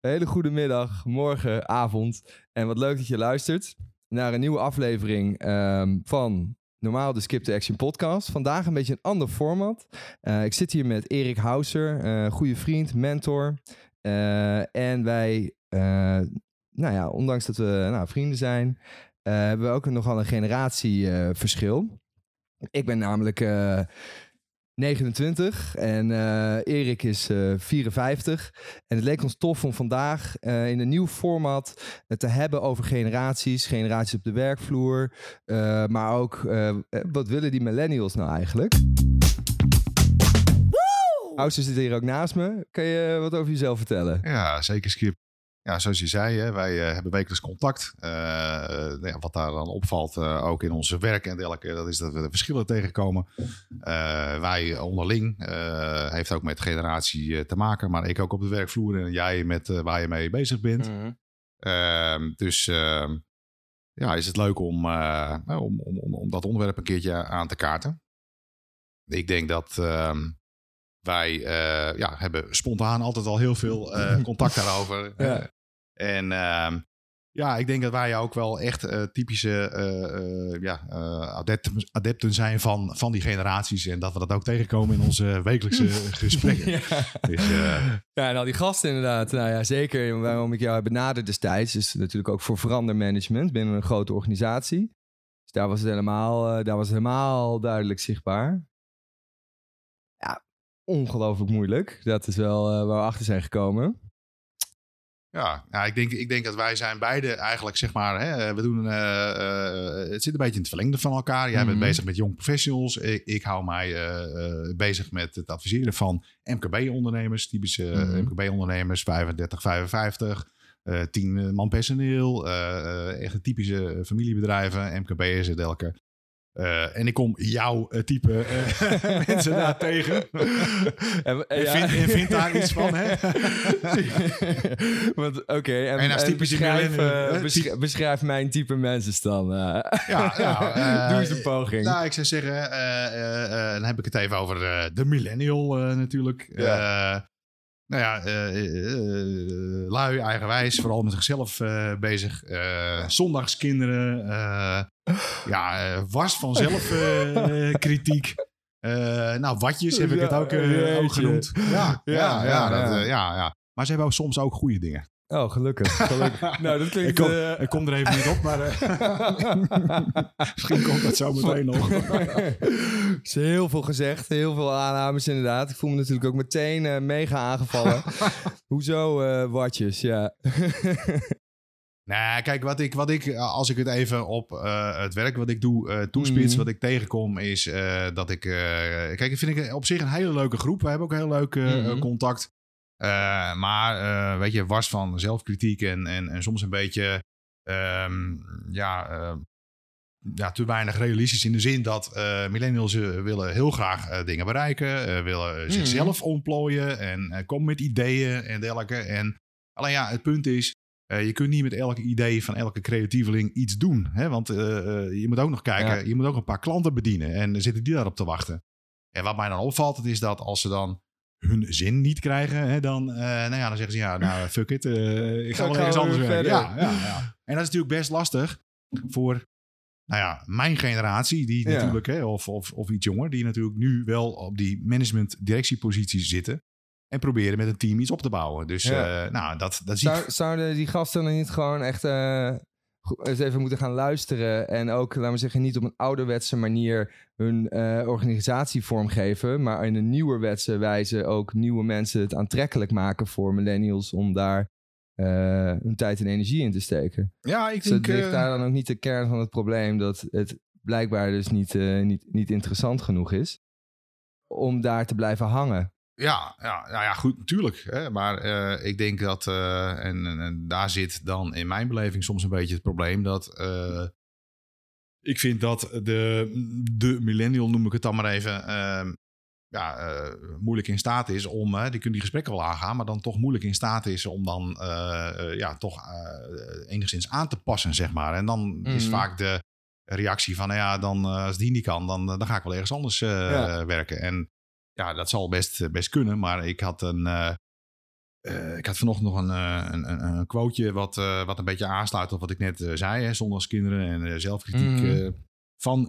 Hele goede middag, morgen, avond. En wat leuk dat je luistert naar een nieuwe aflevering ehm, van normaal de Skip to Action podcast. Vandaag een beetje een ander format. Uh, ik zit hier met Erik Houser, uh, goede vriend, mentor. Uh, en wij, nou ja, ondanks dat we nou, vrienden zijn, hebben we ook nogal een generatieverschil. ik ben namelijk 29 en uh, Erik is uh, 54. En het leek ons tof om vandaag uh, in een nieuw format te hebben over generaties. Generaties op de werkvloer. maar ook, wat willen die millennials nou eigenlijk? Oudste zit hier ook naast me. Kan je wat over jezelf vertellen? Ja, zeker Skip ja, zoals je zei, hè, wij uh, hebben wekelijks contact. Uh, ja, wat daar dan opvalt, uh, ook in onze werk en dergelijke, dat is dat we de verschillen tegenkomen. wij onderling, heeft ook met generatie te maken, maar ik ook op de werkvloer en jij met waar je mee bezig bent. Mm -hmm. dus ehm, ja, is het leuk om, om, om, om, dat onderwerp een keertje aan te kaarten. Ik denk dat ehm, wij uh, ja, hebben spontaan altijd al heel veel uh, contact daarover. Ja. En uh, ja, ik denk dat wij ook wel echt uh, typische ja, adepten, adepten zijn van, van die generaties. En dat we dat ook tegenkomen in onze wekelijkse gesprekken. ja. Dus, ja, en al die gasten inderdaad. Nou ja, zeker waarom ik jou benaderd destijds. Is natuurlijk ook voor verandermanagement binnen een grote organisatie. Dus daar was het helemaal, daar was het helemaal duidelijk zichtbaar ongelooflijk moeilijk. Dat is wel uh, waar we achter zijn gekomen. Ja, ja ik, denk, ik denk dat wij zijn beide eigenlijk, zeg maar, hè, we doen, uh, uh, het zit een beetje in het verlengde van elkaar. Jij bent mhm. bezig met jong professionals. Ik, ik hou mij bezig met het adviseren van MKB-ondernemers, typische mm MKB-ondernemers, 35, 55. Uh, tien man personeel, echt typische familiebedrijven, MKB'ers en elke. Uh, en ik kom jouw uh, type uh, mensen daar tegen. en, en, ja. vind, en, vind, daar iets van, hè? Oké, okay, en, en, als type beschrijf, beschrijf, beschrijf, mijn type mensen dan. ja, ja Doe eens een poging. Nou, ik zou zeggen, dan heb ik het even over de millennial natuurlijk. Ja nou ja, uh, lui, eigenwijs, vooral met zichzelf bezig. zondagskinderen, ja, was van zelfkritiek. nou, watjes heb ik het ook, ook genoemd. Ja, ja, ja, dat, ja, ja. Maar ze hebben ook soms ook goede dingen. Oh, gelukkig. gelukkig. nou, dat klinkt... Ik kom, uh... ik kom er even niet op, maar... Uh... Misschien komt dat zo meteen nog. Er is heel veel gezegd, heel veel aannames inderdaad. Ik voel me natuurlijk ook meteen uh, mega aangevallen. Hoezo watjes, ja. nou, kijk, wat ik, wat ik, als ik het even op het werk wat ik doe toespits, mm. wat ik tegenkom, is dat ik... kijk, dat vind ik op zich een hele leuke groep. We hebben ook heel leuk mm. contact. Uh, maar uh, weet je, was van zelfkritiek en, en, en soms een beetje um, ja, uh, ja, te weinig realistisch in de zin dat millennials willen heel graag dingen bereiken, willen mm. zichzelf ontplooien en komen met ideeën en dergelijke. En alleen ja, het punt is, je kunt niet met elk idee van elke creatieveling iets doen. Hè? Want je moet ook nog kijken, ja. je moet ook een paar klanten bedienen en zitten die daarop te wachten. En wat mij dan opvalt, het is dat als ze dan hun zin niet krijgen, hè, dan, uh, nou ja, dan zeggen ze ja, nou fuck it, uh, ik ga wel ergens anders verder. Ja, ja, ja. En dat is natuurlijk best lastig voor, nou ja, mijn generatie, die ja. natuurlijk, hè, of, of, of iets jonger, die natuurlijk nu wel op die management-directieposities zitten. En proberen met een team iets op te bouwen. Dus ja. uh, nou, dat, dat Zou, Zouden die gasten dan niet gewoon echt eens even moeten gaan luisteren. En ook, laten we zeggen, niet op een ouderwetse manier hun uh, organisatie vormgeven. Maar in een nieuwerwetse wijze ook nieuwe mensen het aantrekkelijk maken voor millennials om daar uh, hun tijd en energie in te steken. Ja, ik dus denk... ligt uh... daar dan ook niet de kern van het probleem dat het blijkbaar dus niet, niet, niet interessant genoeg is om daar te blijven hangen. Ja, ja, nou ja, goed, natuurlijk. Hè, maar uh, ik denk dat, uh, en, en, daar zit dan in mijn beleving soms een beetje het probleem dat. Uh, ik vind dat de, de millennial, noem ik het dan maar even, ehm, ja, moeilijk in staat is om, die kunnen die gesprekken wel aangaan, maar dan toch moeilijk in staat is om dan ja, toch enigszins aan te passen, zeg maar. En dan mm. is mhm. vaak de reactie van, nou ja, dan, als die niet kan, dan, dan ga ik wel ergens anders ja. werken. En ja, dat zal best, best kunnen. Maar ik had een. Uh, uh, ik had vanochtend nog een, een, een, een quoteje wat, wat een beetje aansluit op wat ik net zei. Hè, kinderen en zelfkritiek. Mm. van,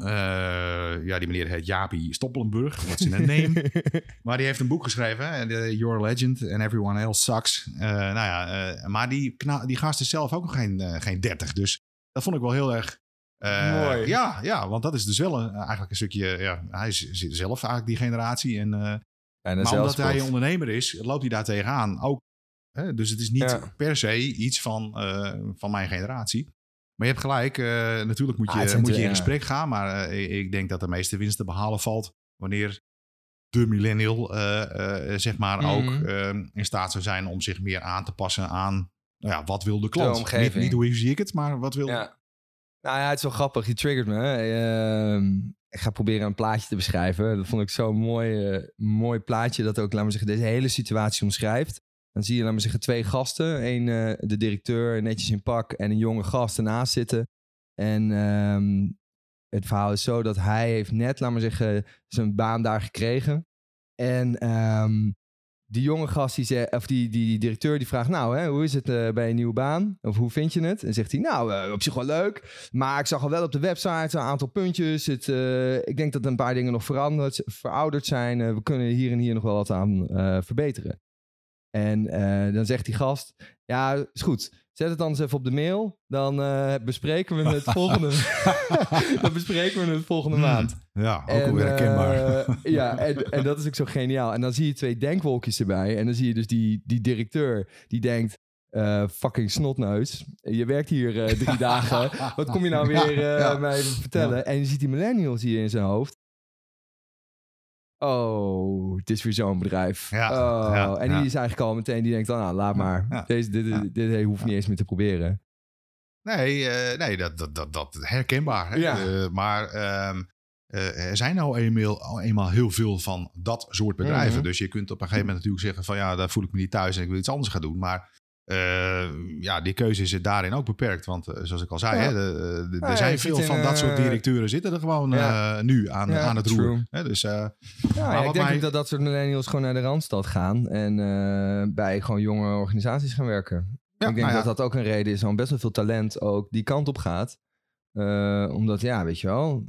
ja, die meneer heet Jaapie Stoppelenburg. Wat in een name. maar die heeft een boek geschreven. Your Legend and Everyone Else Sucks. nou ja, maar die, die gast is zelf ook nog geen, geen 30. Dus dat vond ik wel heel erg Mooi. Ja, ja, want dat is dus wel een, eigenlijk een stukje. Ja, hij zit zelf eigenlijk die generatie. En, uh, en maar omdat hij ondernemer is, loopt hij daar tegenaan. Ook, hè, dus het is niet per se iets van, uh, van mijn generatie. Maar je hebt gelijk, uh, natuurlijk moet je, ah, moet je in gesprek gaan. Maar ik denk dat de meeste winst te behalen valt wanneer de millennial zeg maar ook mhm. in staat zou zijn om zich meer aan te passen aan nou ja, wat wil de klant. De niet, niet hoe zie ik het, maar wat wil, ja. Nou ja, het is wel grappig. Je triggert me. Uh, ik ga proberen een plaatje te beschrijven. Dat vond ik zo'n mooi, uh, mooi plaatje dat ook, laat me zeggen, deze hele situatie omschrijft. Dan zie je, laat me zeggen, twee gasten. Eén, uh, de directeur, netjes in pak, en een jonge gast ernaast zitten. En um, het verhaal is zo dat hij heeft net, laat maar zeggen, zijn baan daar gekregen. En um, die jonge gast, die, zei, of die, die, die directeur, die vraagt: Nou, hè, hoe is het uh, bij een nieuwe baan? Of hoe vind je het? En zegt hij: Nou, uh, op zich wel leuk. Maar ik zag al wel op de website een aantal puntjes. Het, uh, ik denk dat een paar dingen nog veranderd, verouderd zijn. we kunnen hier en hier nog wel wat aan verbeteren. En dan zegt die gast: Ja, is goed. Zet het dan eens even op de mail. Dan uh, bespreken we het volgende. dan bespreken we het volgende hmm. maand. Ja, ook en, alweer herkenbaar. Uh, ja, en, en dat is ook zo geniaal. En dan zie je twee denkwolkjes erbij. En dan zie je dus die, die directeur die denkt. Uh, fucking snotneus. Je werkt hier drie dagen. Wat kom je nou weer ja, mij vertellen? En je ziet die millennials hier in zijn hoofd. Oh, het is weer zo'n bedrijf. Ja, oh, en die is eigenlijk al meteen, die denkt dan, nou, laat maar. Deze, dit, dit, dit, hoeft niet eens meer te proberen. Nee, uh, nee dat, dat, dat, dat herkenbaar. Hè? Uh, maar um, uh, er zijn nou eenmaal, eenmaal heel veel van dat soort bedrijven. Mhm. Dus je kunt op een gegeven moment natuurlijk zeggen van ja, daar voel ik me niet thuis en ik wil iets anders gaan doen. Maar uh, ja, die keuze is daarin ook beperkt. Want uh, zoals ik al zei, hè, de, de, er zijn veel van dat soort directeuren zitten er gewoon nu aan, aan het roer. Hè, dus, ja, ik denk mij... dat dat soort millennials gewoon naar de Randstad gaan. En bij gewoon jonge organisaties gaan werken. ik denk nou dat dat ook een reden is waarom best wel veel talent ook die kant op gaat. omdat, ja, weet je wel,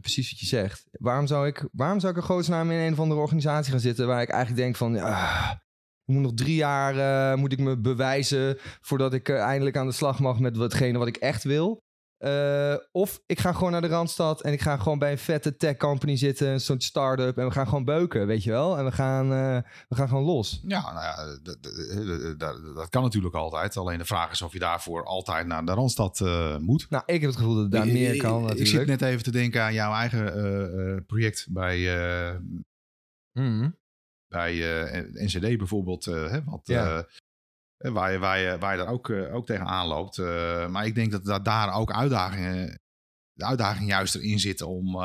precies wat je zegt. Waarom zou ik, waarom zou ik een godsnaam in een of andere organisatie gaan zitten waar ik eigenlijk denk van, ja, ik moet nog drie jaar uh, moet ik me bewijzen voordat ik uh, eindelijk aan de slag mag met watgene wat ik echt wil. Uh, of ik ga gewoon naar de Randstad en ik ga gewoon bij een vette tech company zitten, een soort start-up. En we gaan gewoon beuken, weet je wel. En we gaan, we gaan gewoon los. Ja, nou ja, dat kan natuurlijk altijd. Alleen de vraag is of je daarvoor altijd naar de Randstad moet. Nou, ik heb het gevoel dat het daar meer kan natuurlijk. Ik zit net even te denken aan jouw eigen project bij... Mm bij uh, NCD bijvoorbeeld, uh, hè, wat, ja. uh, waar, je, waar, je, waar je daar ook, ook tegenaan loopt. maar ik denk dat, dat daar ook uitdagingen, de uitdaging juist erin zit om,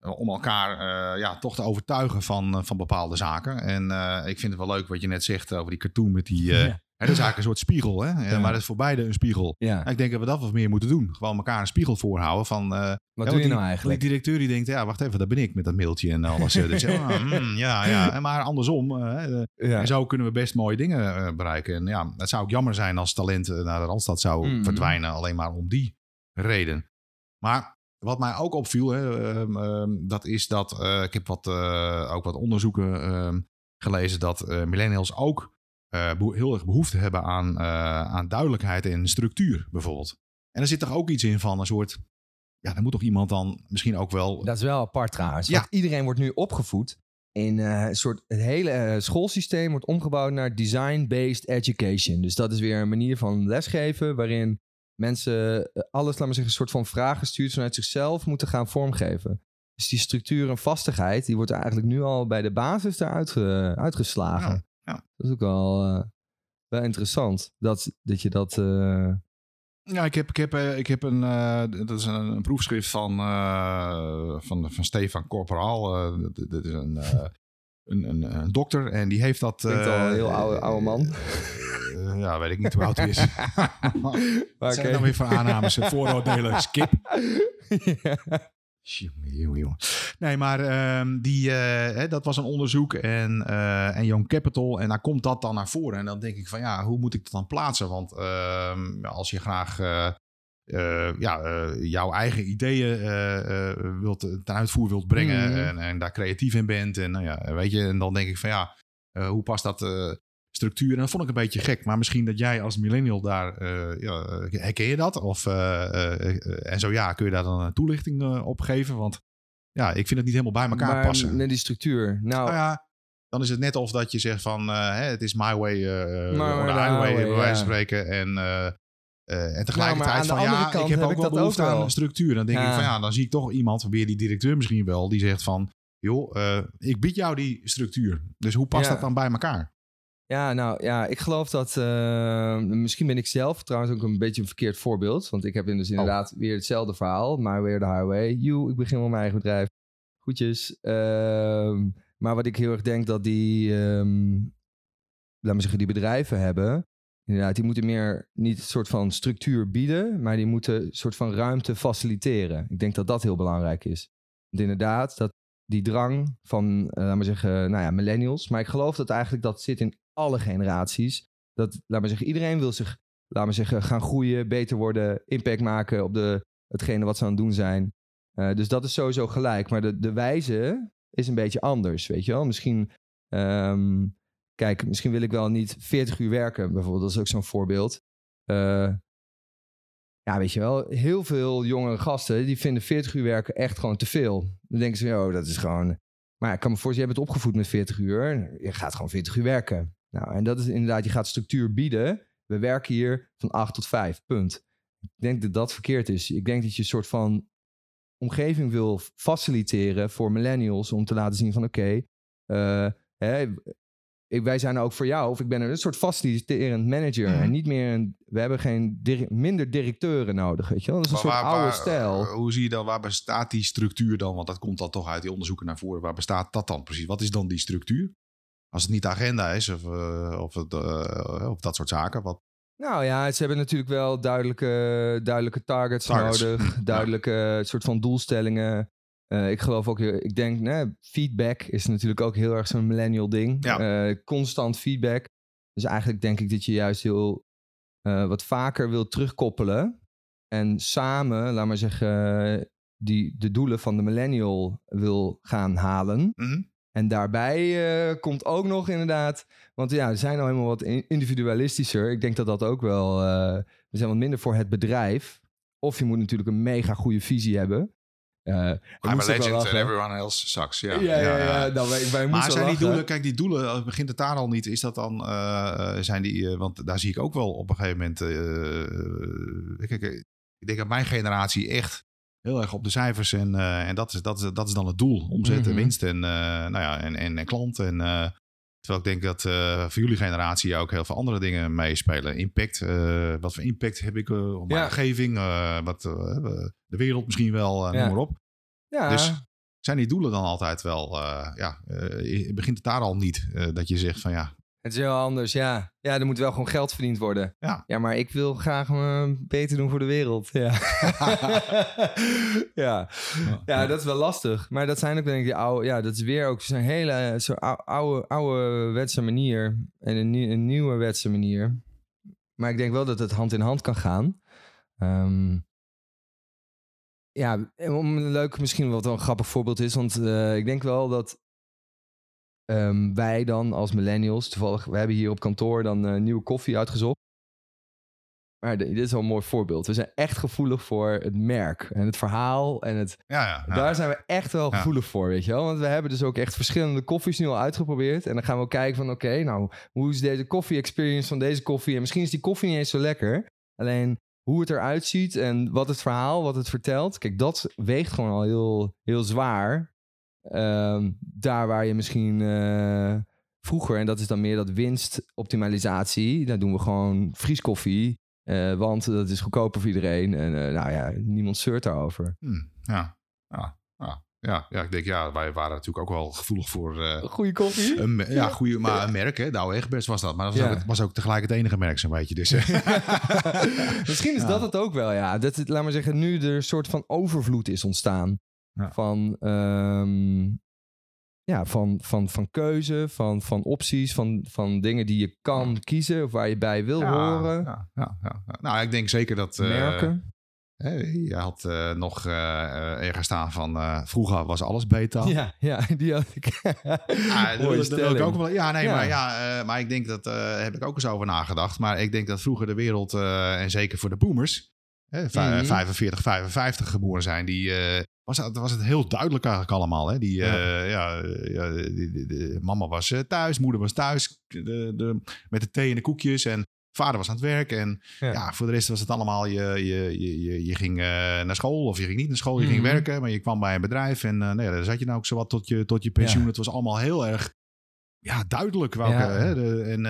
om elkaar ja, toch te overtuigen van, van bepaalde zaken. En ik vind het wel leuk wat je net zegt over die cartoon met die, ja. Het is eigenlijk een soort spiegel, hè? Ja. maar het is voor beide een spiegel. Ja. Ik denk dat we dat wat meer moeten doen. Gewoon elkaar een spiegel voorhouden van... Uh, wat doe je nou eigenlijk? Die directeur die denkt, ja, wacht even, dat ben ik met dat mailtje en alles. dus, mm, ja, ja. Maar andersom, uh, en zo kunnen we best mooie dingen bereiken. En ja, het zou ook jammer zijn als talent naar de Randstad zou mm. verdwijnen. Alleen maar om die reden. Maar wat mij ook opviel, hè, ehm, ehm, dat is dat... ik heb wat, ook wat onderzoeken ehm, gelezen dat millennials ook uh, heel erg behoefte hebben aan, uh, aan duidelijkheid en structuur, bijvoorbeeld. En er zit toch ook iets in van een soort. Ja, dan moet toch iemand dan misschien ook wel. Dat is wel apart trouwens. Ja. iedereen wordt nu opgevoed in uh, een soort. Het hele schoolsysteem wordt omgebouwd naar design-based education. Dus dat is weer een manier van lesgeven waarin mensen alles, laat maar zeggen, een soort van vragen gestuurd vanuit zichzelf moeten gaan vormgeven. Dus die structuur en vastigheid, die wordt eigenlijk nu al bij de basis eruit uitgeslagen. Ja. Ja. Dat is ook wel, uh, wel interessant. Dat, dat je dat. Uh... Ja, ik heb, ik heb, eh, ik heb een, uh, dat is een, een proefschrift van, van, van Stefan Corporaal. dat, dat, is een, een, een, een, dokter en die heeft dat. Klinkt al een heel oude, oude man. ja, weet ik niet hoe oud hij is. Wat zijn dan weer voor aannames en vooroordelen? Skip. ja. Jongen, jongen. Nee, maar ehm, die, eh, hè, dat was een onderzoek en, eh, en Young Capital. En daar komt dat dan naar voren. En dan denk ik van ja, hoe moet ik dat dan plaatsen? Want ehm, als je graag eh, ja, jouw eigen ideeën wilt, ten uitvoer wilt brengen Mhm. en, en daar creatief in bent. En, nou ja, weet je, en dan denk ik van ja, hoe past dat structuur? En dat vond ik een beetje gek. Maar misschien dat jij als millennial daar, ja, herken je dat? Of, en zo ja, kun je daar dan een toelichting op geven? Want ja, ik vind het niet helemaal bij elkaar maar passen. net die structuur. Nou, Nou ja, dan is het net of dat je zegt van eh, het is my way My way, the highway, bij wijze van spreken. En, uh, en tegelijkertijd Nou, de van ja, ik heb heb ook ik wel dat behoefte aan een structuur. Dan denk ik van ja, dan zie ik toch iemand, weer die directeur misschien wel, die zegt van joh, uh, ik bied jou die structuur. Dus hoe past Ja. dat dan bij elkaar? Ja, nou ja, ik geloof dat. eh, misschien ben ik zelf trouwens ook een beetje een verkeerd voorbeeld. Want ik heb Oh. dus inderdaad weer hetzelfde verhaal. Maar weer de highway. You, ik begin met mijn eigen bedrijf. Goedjes. Ehm, maar wat ik heel erg denk dat die. ehm laat me zeggen, die bedrijven hebben. Inderdaad, die moeten meer niet een soort van structuur bieden. Maar die moeten een soort van ruimte faciliteren. Ik denk dat dat heel belangrijk is. Want inderdaad, dat die drang van, eh, laat maar zeggen, nou ja, millennials. Maar ik geloof dat eigenlijk dat zit in alle generaties. Dat, laat maar zeggen, iedereen wil zich, laat maar zeggen, gaan groeien, beter worden, impact maken op de, hetgene wat ze aan het doen zijn. Uh, dus dat is sowieso gelijk. Maar de, de wijze is een beetje anders, weet je wel. Misschien, um, kijk, misschien wil ik wel niet 40 uur werken, bijvoorbeeld. Dat is ook zo'n voorbeeld. Uh, ja, weet je wel, heel veel jongere gasten die vinden 40 uur werken echt gewoon te veel. Dan denken ze, oh, dat is gewoon. Maar ik kan me voorstellen, je bent opgevoed met 40 uur. Je gaat gewoon 40 uur werken. Nou, en dat is inderdaad, je gaat structuur bieden. We werken hier van 8 tot 5, punt. Ik denk dat dat verkeerd is. Ik denk dat je een soort van omgeving wil faciliteren voor millennials om te laten zien van oké, okay, uh, wij zijn er ook voor jou. Of ik ben er een soort faciliterend manager. Mm. En niet meer een, we hebben geen dir minder directeuren nodig, weet je wel. Dat is een maar soort waar, oude stijl. Hoe zie je dan, waar bestaat die structuur dan? Want dat komt dan toch uit die onderzoeken naar voren. Waar bestaat dat dan precies? Wat is dan die structuur? Als het niet de agenda is of, uh, of, het, of dat soort zaken, wat, nou ja, ze hebben natuurlijk wel duidelijke, duidelijke targets, Targets. nodig. Duidelijke ja. soort van doelstellingen. Uh, ik geloof ook, ik denk, nee, feedback is natuurlijk ook heel erg zo'n millennial ding. Ja. Uh, constant feedback. Dus eigenlijk denk ik dat je juist heel uh, wat vaker wil terugkoppelen. En samen, laat maar zeggen, die, de doelen van de millennial wil gaan halen. Mm -hmm. En daarbij uh, komt ook nog inderdaad, want ja, we zijn al helemaal wat individualistischer. Ik denk dat dat ook wel, uh, we zijn wat minder voor het bedrijf. Of je moet natuurlijk een mega goede visie hebben. Uh, I'm a legend and everyone else sucks. Ja, ja, ja. ja, ja. Nou, wij, wij maar zijn lachen. die doelen, kijk die doelen, begint het daar al niet, is dat dan, uh, zijn die, uh, want daar zie ik ook wel op een gegeven moment, uh, kijk, ik denk dat mijn generatie echt heel erg op de cijfers en, en dat, is, dat, is, dat is dan het doel, omzet en Mhm. winst en, nou ja, en, en, en klant en... Terwijl ik denk dat uh, voor jullie generatie ook heel veel andere dingen meespelen. Impact. Uh, wat voor impact heb ik uh, op mijn Ja. omgeving? Uh, wat, de wereld misschien wel, Ja. noem maar op. Ja, Dus zijn die doelen dan altijd wel... ja, begint het daar al niet? dat je zegt van ja... het is heel anders, ja. Ja, er moet wel gewoon geld verdiend worden. Ja. Ja, maar ik wil graag me beter doen voor de wereld. Ja. ja. ja, dat is wel lastig. Maar dat zijn ook denk ik die oude... Ja, dat is weer ook zo'n hele zo oude, oude wetse manier. En een, nie- een nieuwe wetse manier. Maar ik denk wel dat het hand in hand kan gaan. Ehm, ja, om een leuk, misschien wat wel een grappig voorbeeld is. Want eh, ik denk wel dat ehm, wij dan als millennials... Toevallig, we hebben hier op kantoor dan eh, nieuwe koffie uitgezocht. Maar dit is wel een mooi voorbeeld. We zijn echt gevoelig voor het merk en het verhaal en het... Ja, ja. ja. Daar zijn we echt wel gevoelig voor, weet je wel. Want we hebben dus ook echt verschillende koffies nu al uitgeprobeerd. En dan gaan we ook kijken van, oké, nou, hoe is deze koffie-experience van deze koffie? En misschien is die koffie niet eens zo lekker. Alleen hoe het eruit ziet en wat het verhaal, wat het vertelt. Kijk, dat weegt gewoon al heel, heel zwaar. Ehm, daar waar je misschien eh, vroeger, en dat is dan meer dat winstoptimalisatie. Daar doen we gewoon vrieskoffie. eh, want dat is goedkoper voor iedereen. En eh, nou ja, niemand zeurt daarover. Hm, ja. Ja. Ja. Ja. ja, ik denk ja, wij waren natuurlijk ook wel gevoelig voor... eh, Goede koffie? een, ja, goede, maar een merk, hè? Douwe Egberts was dat. Maar dat was, Ja. ook, was ook tegelijk het enige merk, zo'n beetje. Dus, Misschien is Ja. dat het ook wel, ja. Dat het, laat maar zeggen, nu er een soort van overvloed is ontstaan. Ja. van, ehm, ja, van, van, van keuze, van, van opties, van, van dingen die je kan kiezen of waar je bij wil horen, Ja, ja, ja, ja. Nou, ik denk zeker dat... eh, merken. hè, je had eh, nog eh, ergens staan van... vroeger was alles beta. Ja, ja, die had ik. Ja, dat dat wil ik ook wel. Ja, nee, Ja. maar, ja, maar ik denk dat, heb ik ook eens over nagedacht. Maar ik denk dat vroeger de wereld, en zeker voor de boomers, hè, vij- Mhm. 45, 55 geboren zijn, die, was, het- was het heel duidelijk eigenlijk allemaal. Hè? Die, Ja. eh, ja, eh, ja, die- die- die- mama was eh, thuis, moeder was thuis de, de, met de thee en de koekjes en vader was aan het werk. En Ja. ja, voor de rest was het allemaal, je, je, je, je, je ging naar school of je ging niet naar school, je Mhm. ging werken, maar je kwam bij een bedrijf en nou ja, daar zat je nou ook zo wat tot je, tot je pensioen. Het was allemaal heel erg ja, duidelijk. Welke, Ja. hè, de, en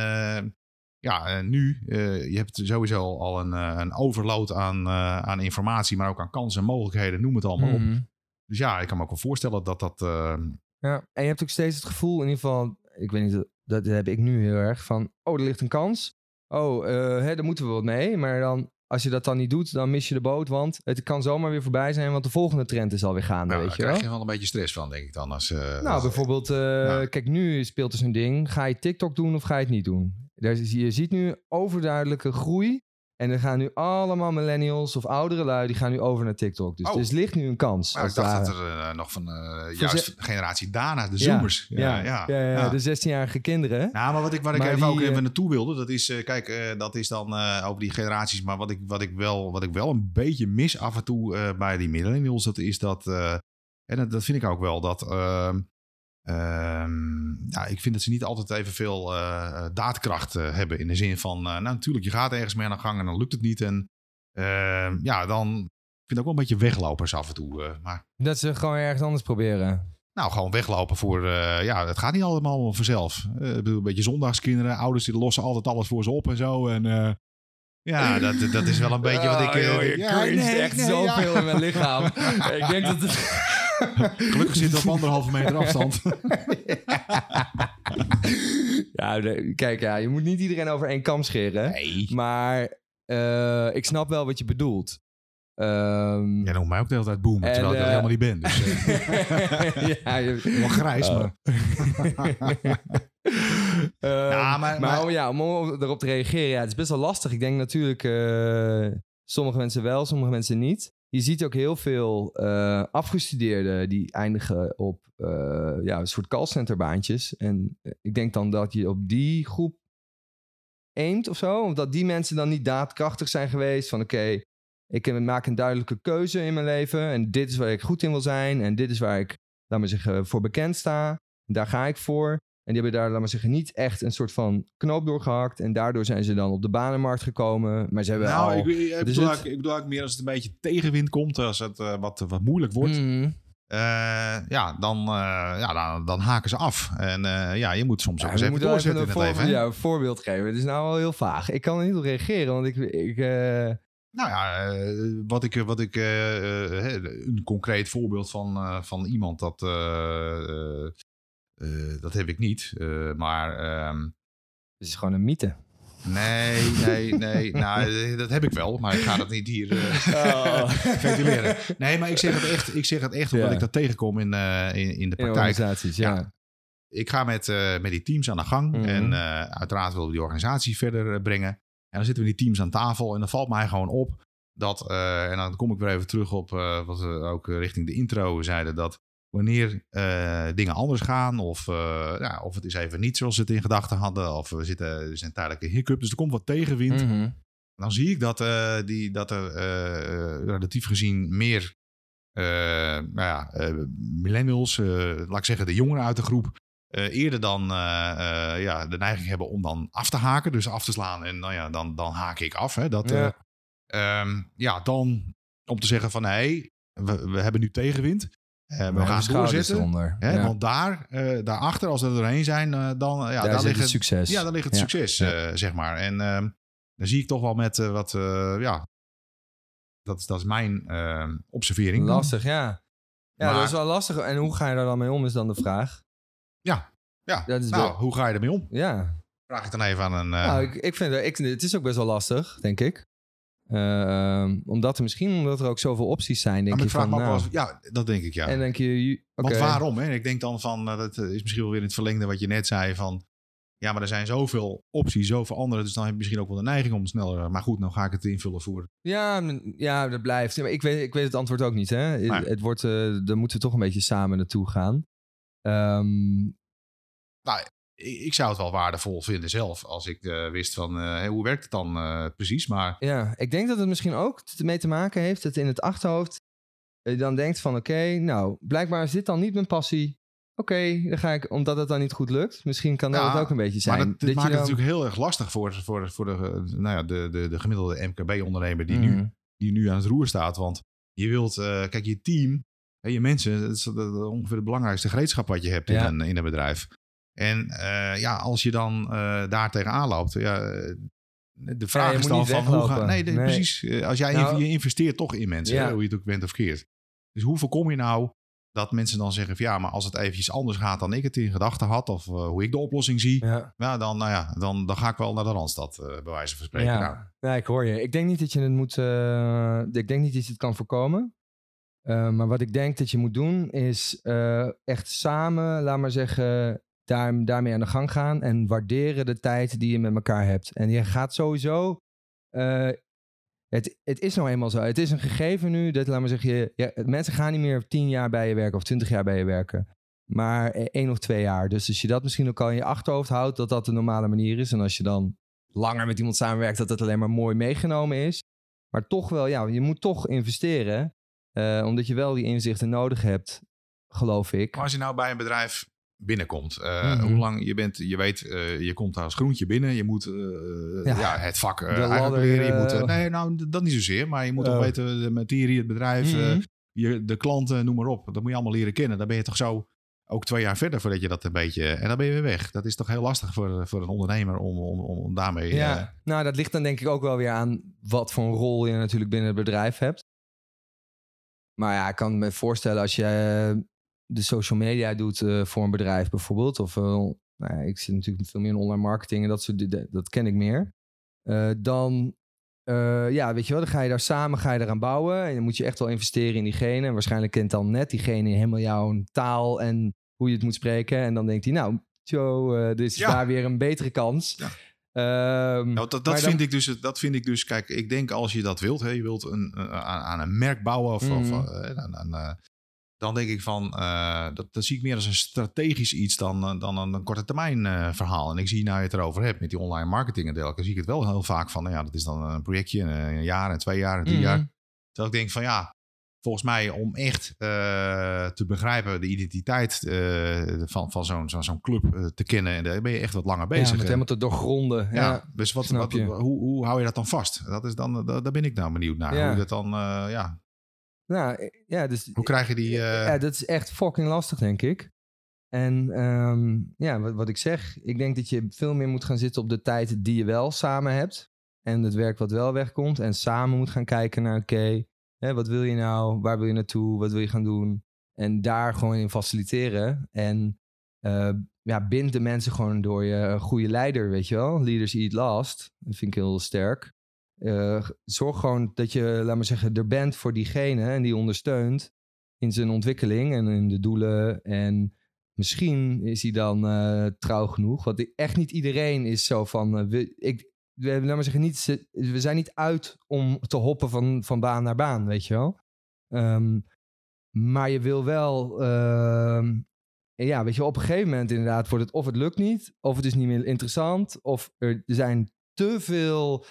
ja, en nu, eh, je hebt sowieso al een, eh, een overload aan, eh, aan informatie, maar ook aan kansen en mogelijkheden, noem het allemaal op. Mhm. Dus ja, ik kan me ook wel voorstellen dat dat... eh, Ja, en je hebt ook steeds het gevoel, in ieder geval, ik weet niet, dat heb ik nu heel erg, van, oh, er ligt een kans. Oh, hè, daar moeten we wat mee. Maar dan, als je dat dan niet doet, dan mis je de boot, want het kan zomaar weer voorbij zijn, want de volgende trend is alweer gaande, nou, weet daar je krijg je wel een beetje stress van, denk ik dan. Als, Nou, als- bijvoorbeeld, kijk, nu speelt er zo'n ding. Ga je TikTok doen of ga je het niet doen? Daar, je ziet nu overduidelijke groei. En er gaan nu allemaal millennials of oudere lui, die gaan nu over naar TikTok. Dus Oh. er ligt nu een kans. Maar als ik dacht dat er eh, nog van eh, juist de generatie daarna, de Ja, zoomers. Ja, ja, ja, ja. de 16-jarige kinderen. Nou, maar wat ik, wat ik Maar even die, ook even eh, naartoe wilde, dat is, kijk, dat is dan over die generaties. Maar wat ik, wat, ik wel, wat ik wel een beetje mis af en toe bij die millennials, dat is dat, en dat, dat vind ik ook wel, dat, ehm, ja, ik vind dat ze niet altijd evenveel eh daadkracht eh, hebben. In de zin van, nou natuurlijk, je gaat ergens mee aan de gang en dan lukt het niet. En ehm, ja, dan, ik vind het ook wel een beetje weglopers af en toe. maar Dat ze gewoon ergens anders proberen. nou, gewoon weglopen voor... ja, het gaat niet allemaal vanzelf. Ik bedoel, een beetje zondagskinderen. Ouders die lossen altijd alles voor ze op en zo. En ja, dat, dat is wel een beetje wat ik... eh, Oh, joh, je ja, nee, echt nee, zoveel ja. in mijn lichaam. ik denk dat het... Gelukkig zit het op anderhalve meter afstand. ja, de- kijk, ja, je moet niet iedereen over één kam scheren. nee. Maar eh, ik snap wel wat je bedoelt. Ehm, Jij noemt mij ook de hele tijd boomer, En, terwijl ik dat eh, helemaal niet ben. Dus, eh, ja, je, wel grijs, maar... Ehm, Ja, maar- maar, maar- om- ja, om erop te reageren, ja, het is best wel lastig. Ik denk natuurlijk, eh, sommige mensen wel, sommige mensen niet. Je ziet ook heel veel eh, afgestudeerden die eindigen op eh, ja, een soort callcenterbaantjes. En eh, ik denk dan dat je op die groep aimt of zo. Of dat die mensen dan niet daadkrachtig zijn geweest van oké, ik maak een duidelijke keuze in mijn leven. En dit is waar ik goed in wil zijn. En dit is waar ik, laat maar zeggen, voor bekend sta. Daar ga ik voor. En die hebben daar, laat maar zeggen, niet echt een soort van knoop doorgehakt. En daardoor zijn ze dan op de banenmarkt gekomen. Maar ze hebben Nou, al... ik, ik, ik bedoel het? ik bedoel meer als het een beetje tegenwind komt. Als het eh, wat, wat moeilijk wordt. Mhm. eh, ja, dan, eh, ja dan, dan haken ze af. En ja, je moet soms ook Ja, eens we even doorzetten in een, het leven. ja, een voorbeeld geven. Het is nou wel heel vaag. Ik kan er niet op reageren, want ik... ik Nou ja, wat ik, wat ik een concreet voorbeeld van, van iemand, dat, eh, dat heb ik niet. Eh, maar ehm, het is gewoon een mythe. nee, nee, nee. nou, eh, dat heb ik wel, maar ik ga dat niet hier ventileren. Nee, maar ik zeg het echt, ik zeg het echt omdat Ja. ik dat tegenkom in, in, in de In praktijk. organisaties, ja. Ja. Ik ga met, met die teams aan de gang. Mhm. En uiteraard willen we die organisatie verder brengen. En dan zitten we die teams aan tafel. En dan valt mij gewoon op dat... en dan kom ik weer even terug op wat we ook richting de intro zeiden. Dat wanneer eh, dingen anders gaan... Of, eh, ja, of het is even niet zoals we het in gedachten hadden... of we zitten, er zijn tijdelijke hiccup. Dus er komt wat tegenwind. Mhm. Dan zie ik dat, eh, die, dat er relatief gezien meer nou ja, millennials, laat ik zeggen de jongeren uit de groep, eerder dan ja, de neiging hebben om dan af te haken, dus af te slaan en nou ja, dan, dan haak ik af. Hè, dat, Ja. eh, ehm, ja, dan om te zeggen van hé, we, we hebben nu tegenwind. Eh, we gaan eronder. Hè, Ja. Want daar, eh, daarachter, als we er doorheen zijn, eh, dan ja, Daar daar, liggen, het succes. ja, dan ligt het Ja. succes, Ja. zeg maar. En ehm, dan zie ik toch wel met wat, ja, dat, is- dat is mijn ehm, observering. dan. Lastig, ja. Ja, Maar- dat is wel lastig. En hoe ga je daar dan mee om, is dan de vraag. Ja, Dat is nou, wel- hoe ga je ermee om? Ja. Vraag ik dan even aan een... Nou, ik, ik vind ik, het is ook best wel lastig, denk ik. Ehm, omdat er misschien omdat er ook zoveel opties zijn, denk maar je van, nou, ja, dat denk ik ja. en denk je, oké. Want waarom? Hè? Ik denk dan van, eh, dat is misschien wel weer in het verlengde wat je net zei van, ja, maar er zijn zoveel opties, zoveel andere, dus dan heb je misschien ook wel de neiging om sneller, maar goed, nou ga ik het invullen voor. Ja, ja, dat blijft. Ja, maar ik, weet, ik weet het antwoord ook niet. Hè? Het- Nee. Het wordt, eh daar moeten we toch een beetje samen naartoe gaan. Ehm, Ik, ik zou het wel waardevol vinden zelf, als ik eh, wist van, eh, hoe werkt het dan eh, precies, maar ja, ik denk dat het misschien ook ermee te maken heeft dat in het achterhoofd je dan denkt van oké, nou, blijkbaar is dit dan niet mijn passie. Oké, dan ga ik, omdat het dan niet goed lukt. Misschien kan dat Ja, het ook een beetje zijn. Maar dat, maakt het dan- natuurlijk heel erg lastig voor, voor, voor de, nou ja, de, de, de gemiddelde MKB-ondernemer die, nu, Mhm. die nu aan het roer staat. Want je wilt, kijk, je team, je mensen, dat is ongeveer het belangrijkste gereedschap wat je hebt Ja. in, een, in een bedrijf. En eh, ja, als je dan eh, daar tegenaan loopt, ja, de vraag is dan van hoe weglopen. ga, nee, nee, Nee. precies. Eh, Als jij Nou, je investeert toch in mensen, ja. hè, hoe je het ook bent of keert. Dus hoe voorkom je nou dat mensen dan zeggen van ja, maar als het eventjes anders gaat dan ik het in gedachten had, of hoe ik de oplossing zie, Ja. ja, dan, nou ja, dan, dan ga ik wel naar de Randstad, eh bij wijze van spreken. Ja. Nou, ja, ik hoor je. Ik denk niet dat je het moet. ik denk niet dat je het kan voorkomen. Maar wat ik denk dat je moet doen, is echt samen, laat maar zeggen, daar, daarmee aan de gang gaan. En waarderen de tijd die je met elkaar hebt. En je gaat sowieso. eh, het, het is nou eenmaal zo. Het is een gegeven nu dat, laat maar zeggen, ja, mensen gaan niet meer tien jaar bij je werken of twintig jaar bij je werken. Maar eh, één of twee jaar. Dus als je dat misschien ook al in je achterhoofd houdt, dat dat de normale manier is. En als je dan langer met iemand samenwerkt, dat het alleen maar mooi meegenomen is. Maar toch wel, ja, je moet toch investeren. eh, omdat je wel die inzichten nodig hebt, geloof ik. Maar als je nou bij een bedrijf binnenkomt, eh, Mhm. hoe lang je bent, je weet, eh, je komt daar als groentje binnen, je moet eh, Ja. ja. het vak ladder, leren. Je moet, nee, nou, dat niet zozeer, maar je moet Oh. toch weten de materie, het bedrijf, Mhm. je, de klanten, noem maar op. Dat moet je allemaal leren kennen. Dan ben je toch zo ook twee jaar verder voordat je dat een beetje, en dan ben je weer weg. Dat is toch heel lastig voor, voor een ondernemer om, om, om, om daarmee... Ja, nou, dat ligt dan denk ik ook wel weer aan wat voor een rol je natuurlijk binnen het bedrijf hebt. Maar ja, ik kan me voorstellen als je de social media doet eh, voor een bedrijf bijvoorbeeld. Of nou ja, ik zit natuurlijk veel meer in online marketing en dat soort dingen, dat ken ik meer. Eh, dan, eh, ja, weet je wel, dan ga je daar samen ga je eraan bouwen. En dan moet je echt wel investeren in diegene. En waarschijnlijk kent dan net diegene helemaal jouw taal en hoe je het moet spreken. En dan denkt hij, nou, Joe, eh dit is Ja. daar weer een betere kans. Ja. Nou, dat, dat, dan- vind ik dus, dat vind ik dus, kijk, ik denk als je dat wilt, hè, je wilt een, aan, aan een merk bouwen, of, of, Mhm. aan- aan, dan denk ik van, eh, dat, dat zie ik meer als een strategisch iets dan, eh, dan een, korte termijn eh, verhaal. En ik zie nou je het erover hebt met die online marketing en dergelijke, zie ik het wel heel vaak van, nou ja, dat is dan een projectje, een, een jaar en twee jaar en drie Mhm. jaar. Terwijl ik denk van, ja, volgens mij om echt te begrijpen de identiteit van, van zo'n zo'n zo'n club te kennen, en daar ben je echt wat langer Ja, bezig. met hè. helemaal te doorgronden. Ja. Ja, dus wat, wat, hoe, hoe hou je dat dan vast? Dat is dan, da- daar ben ik nou benieuwd naar. Ja. Hoe, dat dan, ja, Nou, ja, dus, hoe krijg je die... eh, ja, dat is echt fucking lastig, denk ik. En ehm, ja, wat, wat ik zeg, ik denk dat je veel meer moet gaan zitten op de tijd die je wel samen hebt. En het werk wat wel wegkomt. En samen moet gaan kijken naar, oké, wat wil je nou? Waar wil je naartoe? Wat wil je gaan doen? En daar gewoon in faciliteren. En eh, ja, bind de mensen gewoon door je goede leider, weet je wel. Leaders eat last. Dat vind ik heel sterk. Eh, zorg gewoon dat je, laat maar zeggen, er bent voor diegene en die ondersteunt in zijn ontwikkeling en in de doelen. En misschien is hij dan eh, trouw genoeg. Want echt niet iedereen is zo van. eh, we, ik, laat maar zeggen, niet, we zijn niet uit om te hoppen van, van baan naar baan, weet je wel. Ehm, maar je wil wel. ehm, ja, weet je, op een gegeven moment inderdaad wordt het of het lukt niet, of het is niet meer interessant, of er zijn te veel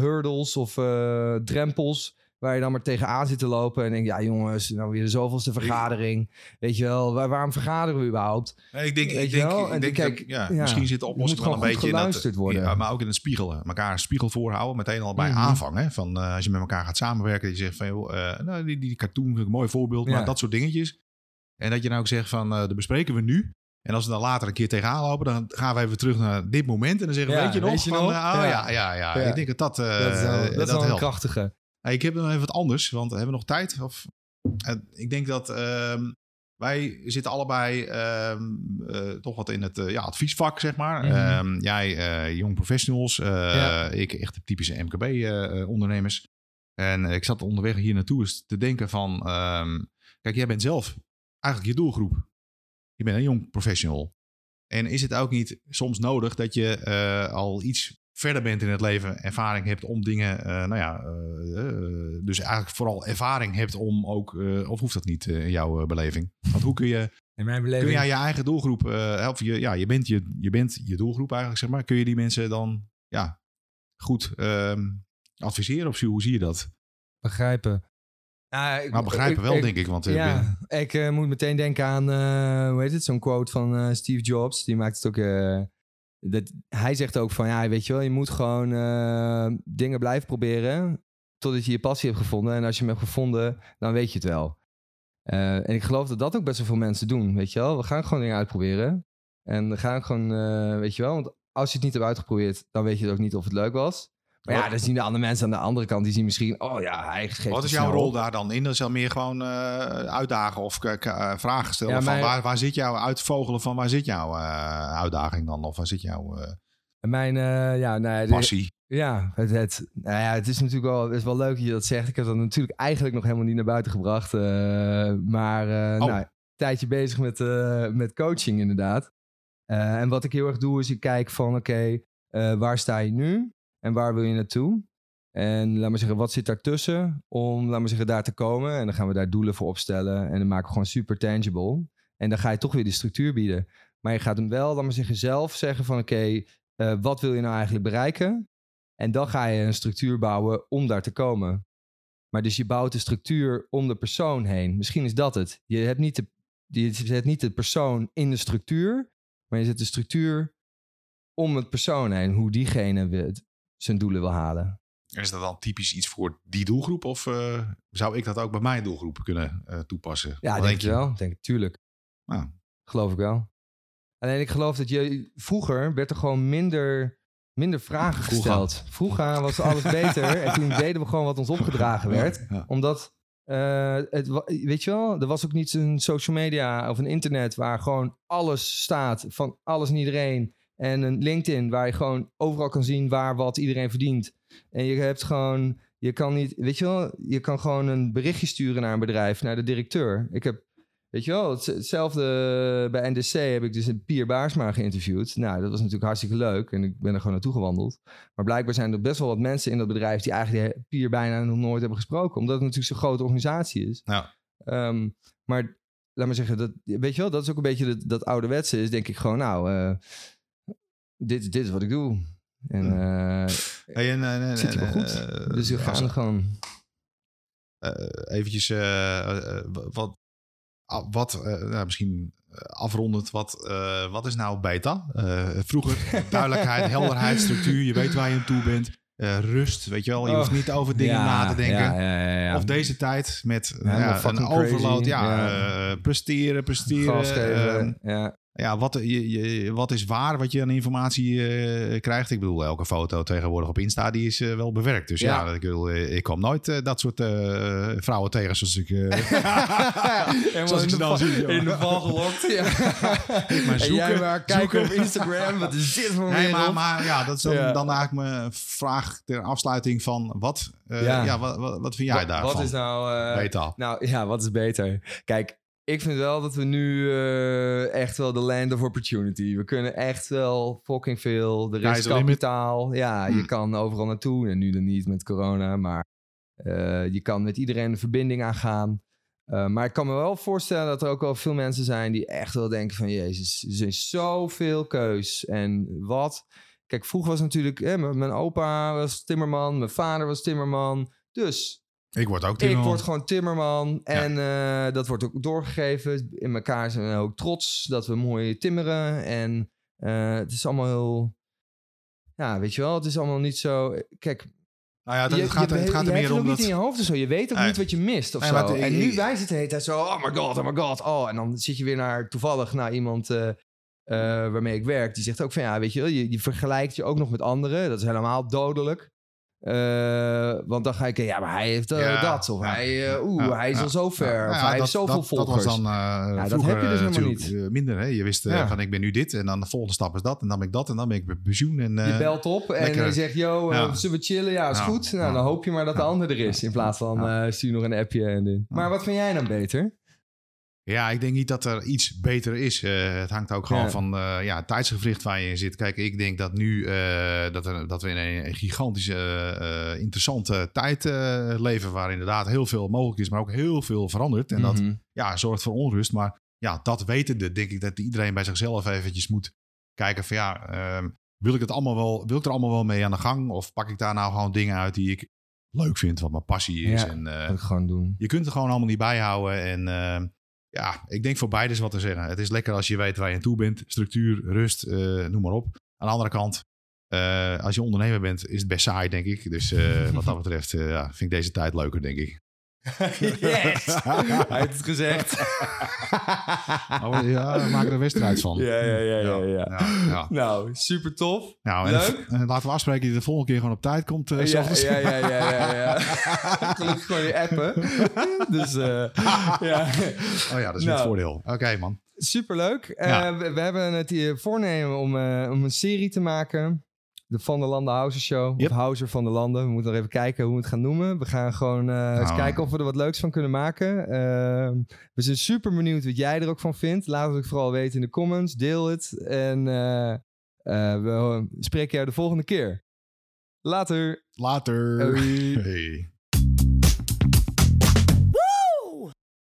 hurdles of eh, drempels waar je dan maar tegenaan zit te lopen en denk ja jongens, nou weer de zoveelste vergadering, weet je wel, waar, waarom vergaderen we überhaupt? nee, ik denk, weet ik denk, wel? ik En denk kijk, dat- ja, ja, misschien zit de oplossing wel een beetje in dat- geluisterd worden. Ja, maar ook in het spiegelen. Elkaar een spiegel voorhouden, meteen al bij Mhm. aanvang. Hè? Van, eh, als je met elkaar gaat samenwerken, dat je zegt van, joh, eh, nou, die, die cartoon vind ik een mooi voorbeeld, maar dat soort dingetjes. En dat je nou ook zegt van, eh dat bespreken we nu. En als we dan later een keer tegenaan lopen, dan gaan we even terug naar dit moment. En dan zeggen we, Ja, weet je nog? weet je van, nog? eh, oh, Ja. ja. Ja. Ik denk dat dat, eh, dat is wel, dat is wel een krachtige. Hey, ik heb nog even wat anders, want hebben we nog tijd? Of, eh, ik denk dat ehm, wij zitten allebei ehm, eh, toch wat in het ja, adviesvak, zeg maar. Mhm. Ehm, jij, jong professionals. Ik echt de typische MKB-ondernemers. en ik zat onderweg hier naartoe eens te denken van... kijk, jij bent zelf eigenlijk je doelgroep. Je bent een jong professional. En is het ook niet soms nodig dat je eh, al iets verder bent in het leven, ervaring hebt om dingen, eh, nou ja, eh, dus eigenlijk vooral ervaring hebt om ook, of hoeft dat niet in jouw beleving? Want hoe kun je, In mijn kun jij je eigen doelgroep, of je, ja, je bent je, je bent je doelgroep eigenlijk, zeg maar, kun je die mensen dan, ja, goed ehm, adviseren of zo? Hoe zie je dat? begrijpen. Ja, ik, Nou, begrijpen wel, ik- denk ik, want eh, Ja, ik eh, moet meteen denken aan, eh, hoe heet het, zo'n quote van Steve Jobs. Die maakt het ook, dat, hij zegt ook van, ja, weet je wel, je moet gewoon dingen blijven proberen totdat je je passie hebt gevonden. En als je hem hebt gevonden, dan weet je het wel. En ik geloof dat dat ook best wel veel mensen doen, weet je wel. We gaan gewoon dingen uitproberen. En we gaan gewoon, weet je wel, want als je het niet hebt uitgeprobeerd, dan weet je ook niet of het leuk was. Maar ja, dan zien de andere mensen aan de andere kant, die zien misschien, oh ja, hij geeft Wat is jouw rol op. daar dan in? Dat is dan meer gewoon eh, uitdagen of eh, vragen stellen. Ja, van waar, waar zit jouw uitvogelen van waar zit jouw eh, uitdaging dan? Of waar zit jouw Mijn, ja, nee, de- passie? ja, het, het, nou ja, het is natuurlijk wel, het is wel leuk dat je dat zegt. Ik heb dat natuurlijk eigenlijk nog helemaal niet naar buiten gebracht. maar Oh. nou, een tijdje bezig met, met coaching inderdaad. En wat ik heel erg doe is ik kijk van oké, waar sta je nu en waar wil je naartoe? En laat maar zeggen, wat zit daartussen om, laat maar zeggen, daar te komen? En dan gaan we daar doelen voor opstellen en dan maken we gewoon super tangible. En dan ga je toch weer de structuur bieden. Maar je gaat hem wel, laat maar zeggen, zelf zeggen van oké, eh, wat wil je nou eigenlijk bereiken? En dan ga je een structuur bouwen om daar te komen. Maar dus je bouwt de structuur om de persoon heen. Misschien is dat het. Je, hebt niet de, je zet niet de persoon in de structuur, maar je zet de structuur om het persoon heen. Hoe diegene zijn doelen wil halen. Is dat dan typisch iets voor die doelgroep? Of eh, zou ik dat ook bij mijn doelgroep kunnen eh, toepassen? Ja, Wat denk ik wel. Denk ik, tuurlijk. Nou, Geloof ik wel. Alleen ik geloof dat je... Vroeger werd er gewoon minder, minder vragen gesteld. Vroeger was alles beter. en toen deden we gewoon wat ons opgedragen werd. Ja. Omdat, eh, het, weet je wel, er was ook niet een social media of een internet waar gewoon alles staat van alles en iedereen. En een LinkedIn waar je gewoon overal kan zien waar wat iedereen verdient. En je hebt gewoon, je kan niet, weet je wel, je kan gewoon een berichtje sturen naar een bedrijf, naar de directeur. Ik heb, weet je wel, het- hetzelfde bij NDC heb ik dus een Pier Baarsma geïnterviewd. Nou, dat was natuurlijk hartstikke leuk en ik ben er gewoon naartoe gewandeld. Maar blijkbaar zijn er best wel wat mensen in dat bedrijf die eigenlijk Pier bijna nog nooit hebben gesproken. Omdat het natuurlijk zo'n grote organisatie is. Ja. Ehm, maar laat maar zeggen, dat, weet je wel, dat is ook een beetje dat, dat ouderwetse is, denk ik gewoon, nou, eh, dit, dit is wat ik doe. En eh Hey, en, en, zit wel en, goed. eh, dus we gaan gewoon. eh, eventjes eh, eh, wat, ah, wat eh, nou, misschien eh, afrondend, wat, eh, wat is nou beta? Eh, vroeger duidelijkheid, helderheid, structuur, je weet waar je aan toe bent. Eh, rust, weet je wel, je Oh, hoeft niet over dingen Ja, na te denken. Ja, ja. Of deze tijd met Ja, nou een overload, ja, eh, presteren, presteren. geven. ehm, ja. wat, je, je- wat is waar wat je aan informatie eh, krijgt? Ik bedoel, elke foto tegenwoordig op Insta die is eh, wel bewerkt. Dus ja, Ja. ik, bedoel, eh, ik kwam nooit eh, dat soort eh, vrouwen tegen zoals ik... eh, Zoals ik ze dan zie. In de val gelokt. Ja. maar en jij maar kijken op Instagram. Wat is dit voor een Nee, maar, ja, dat is dan, Ja. dan eigenlijk mijn vraag ter afsluiting van wat, eh, ja. Ja. wat, wat, wat vind jij Wat- daarvan? Wat is nou... eh, Beta. Nou ja, wat is beter? Kijk, ik vind wel dat we nu eh, echt wel de land of opportunity. We kunnen echt wel fucking veel. Er Sky's is limit. kapitaal. Ja, je Hmm. kan overal naartoe. En nu dan niet met corona, maar eh, je kan met iedereen een verbinding aangaan. Eh, maar ik kan me wel voorstellen dat er ook wel veel mensen zijn die echt wel denken van... Jezus, er is zoveel keus. En wat... Kijk, vroeger was natuurlijk... Mijn mijn opa was timmerman, mijn vader was timmerman. Dus Ik word ook ik timmerman. word gewoon timmerman. En eh, dat wordt ook doorgegeven. In elkaar zijn we ook trots dat we mooi timmeren. En eh, het is allemaal heel... Ja, weet je wel, het is allemaal niet zo... Kijk, Nou ja, dat, je, het gaat, je, het gaat er meer het om dat... niet in je hoofd of zo. Je weet ook Nee. niet wat je mist of Nee, zo. het- en ik- nu ik- wij zitten de hele tijd zo... Oh my god, oh my god. Oh, en dan zit je weer naar toevallig naar iemand... eh, waarmee ik werk, die zegt ook van ja, weet je wel, je, je vergelijkt je ook nog met anderen. Dat is helemaal dodelijk. Uh, want dan ga ik, ja, maar hij heeft uh, ja, dat. Of ja, hij, uh, oeh, hij is al zo ver. of hij dat, heeft zoveel dat, volgers. Dat was dan ja, dat heb je dus helemaal niet. minder. Hè? Je wist van, ik ben nu dit. En dan de volgende stap is dat. En dan ben ik dat. En dan ben ik pensioen. En, je belt op en je zegt, yo, zullen we chillen? Ja, is goed. Nou, dan hoop je maar dat de ander er is. In plaats van, stuur nog een appje. En dit. Maar wat vind jij dan beter? Ja, ik denk niet dat er iets beter is. Uh, het hangt ook gewoon ja. van uh, ja, het tijdsgevricht waar je in zit. Kijk, ik denk dat nu uh, dat, er, dat we in een gigantische, interessante tijd leven... waar inderdaad heel veel mogelijk is, maar ook heel veel verandert. En dat Mhm. ja, zorgt voor onrust. Maar ja, dat wetende denk ik dat iedereen bij zichzelf eventjes moet kijken van... ja, ehm, wil ik, het allemaal wel, wil ik er allemaal wel mee aan de gang? Of pak ik daar nou gewoon dingen uit die ik leuk vind, wat mijn passie is? Ja, en, dat gewoon doen. Je kunt het gewoon allemaal niet bijhouden en... ja, ik denk voor beide is wat te zeggen. Het is lekker als je weet waar je aan toe bent. Structuur, rust, uh, noem maar op. Aan de andere kant, uh, als je ondernemer bent, is het best saai, denk ik. Dus uh, wat dat betreft ja, vind ik deze tijd leuker, denk ik. yes! Hij heeft het gezegd. oh, ja, we maken er een wedstrijd van. Ja, ja, ja. ja, ja. ja, ja. Nou, super tof. Nou, Leuk. En, laten we afspreken dat je de volgende keer gewoon op tijd komt. Uh, ja, ja, ja, ja, ja. Gelukkig gewoon je appen. dus uh, ja. Oh ja, dat is nou, het voordeel. Oké, okay, man. Superleuk. Uh, we, we, hebben het hier voornemen om, om een serie te maken de Van der Landen Houser Show. Yep. Of Houser van der Landen. We moeten nog even kijken hoe we het gaan noemen. We gaan gewoon uh, nou, eens kijken of we er wat leuks van kunnen maken. Uh, we zijn super benieuwd wat jij er ook van vindt. Laat het ook vooral weten in de comments. Deel het. En uh, we spreken jou de volgende keer. Later. Later. Hey.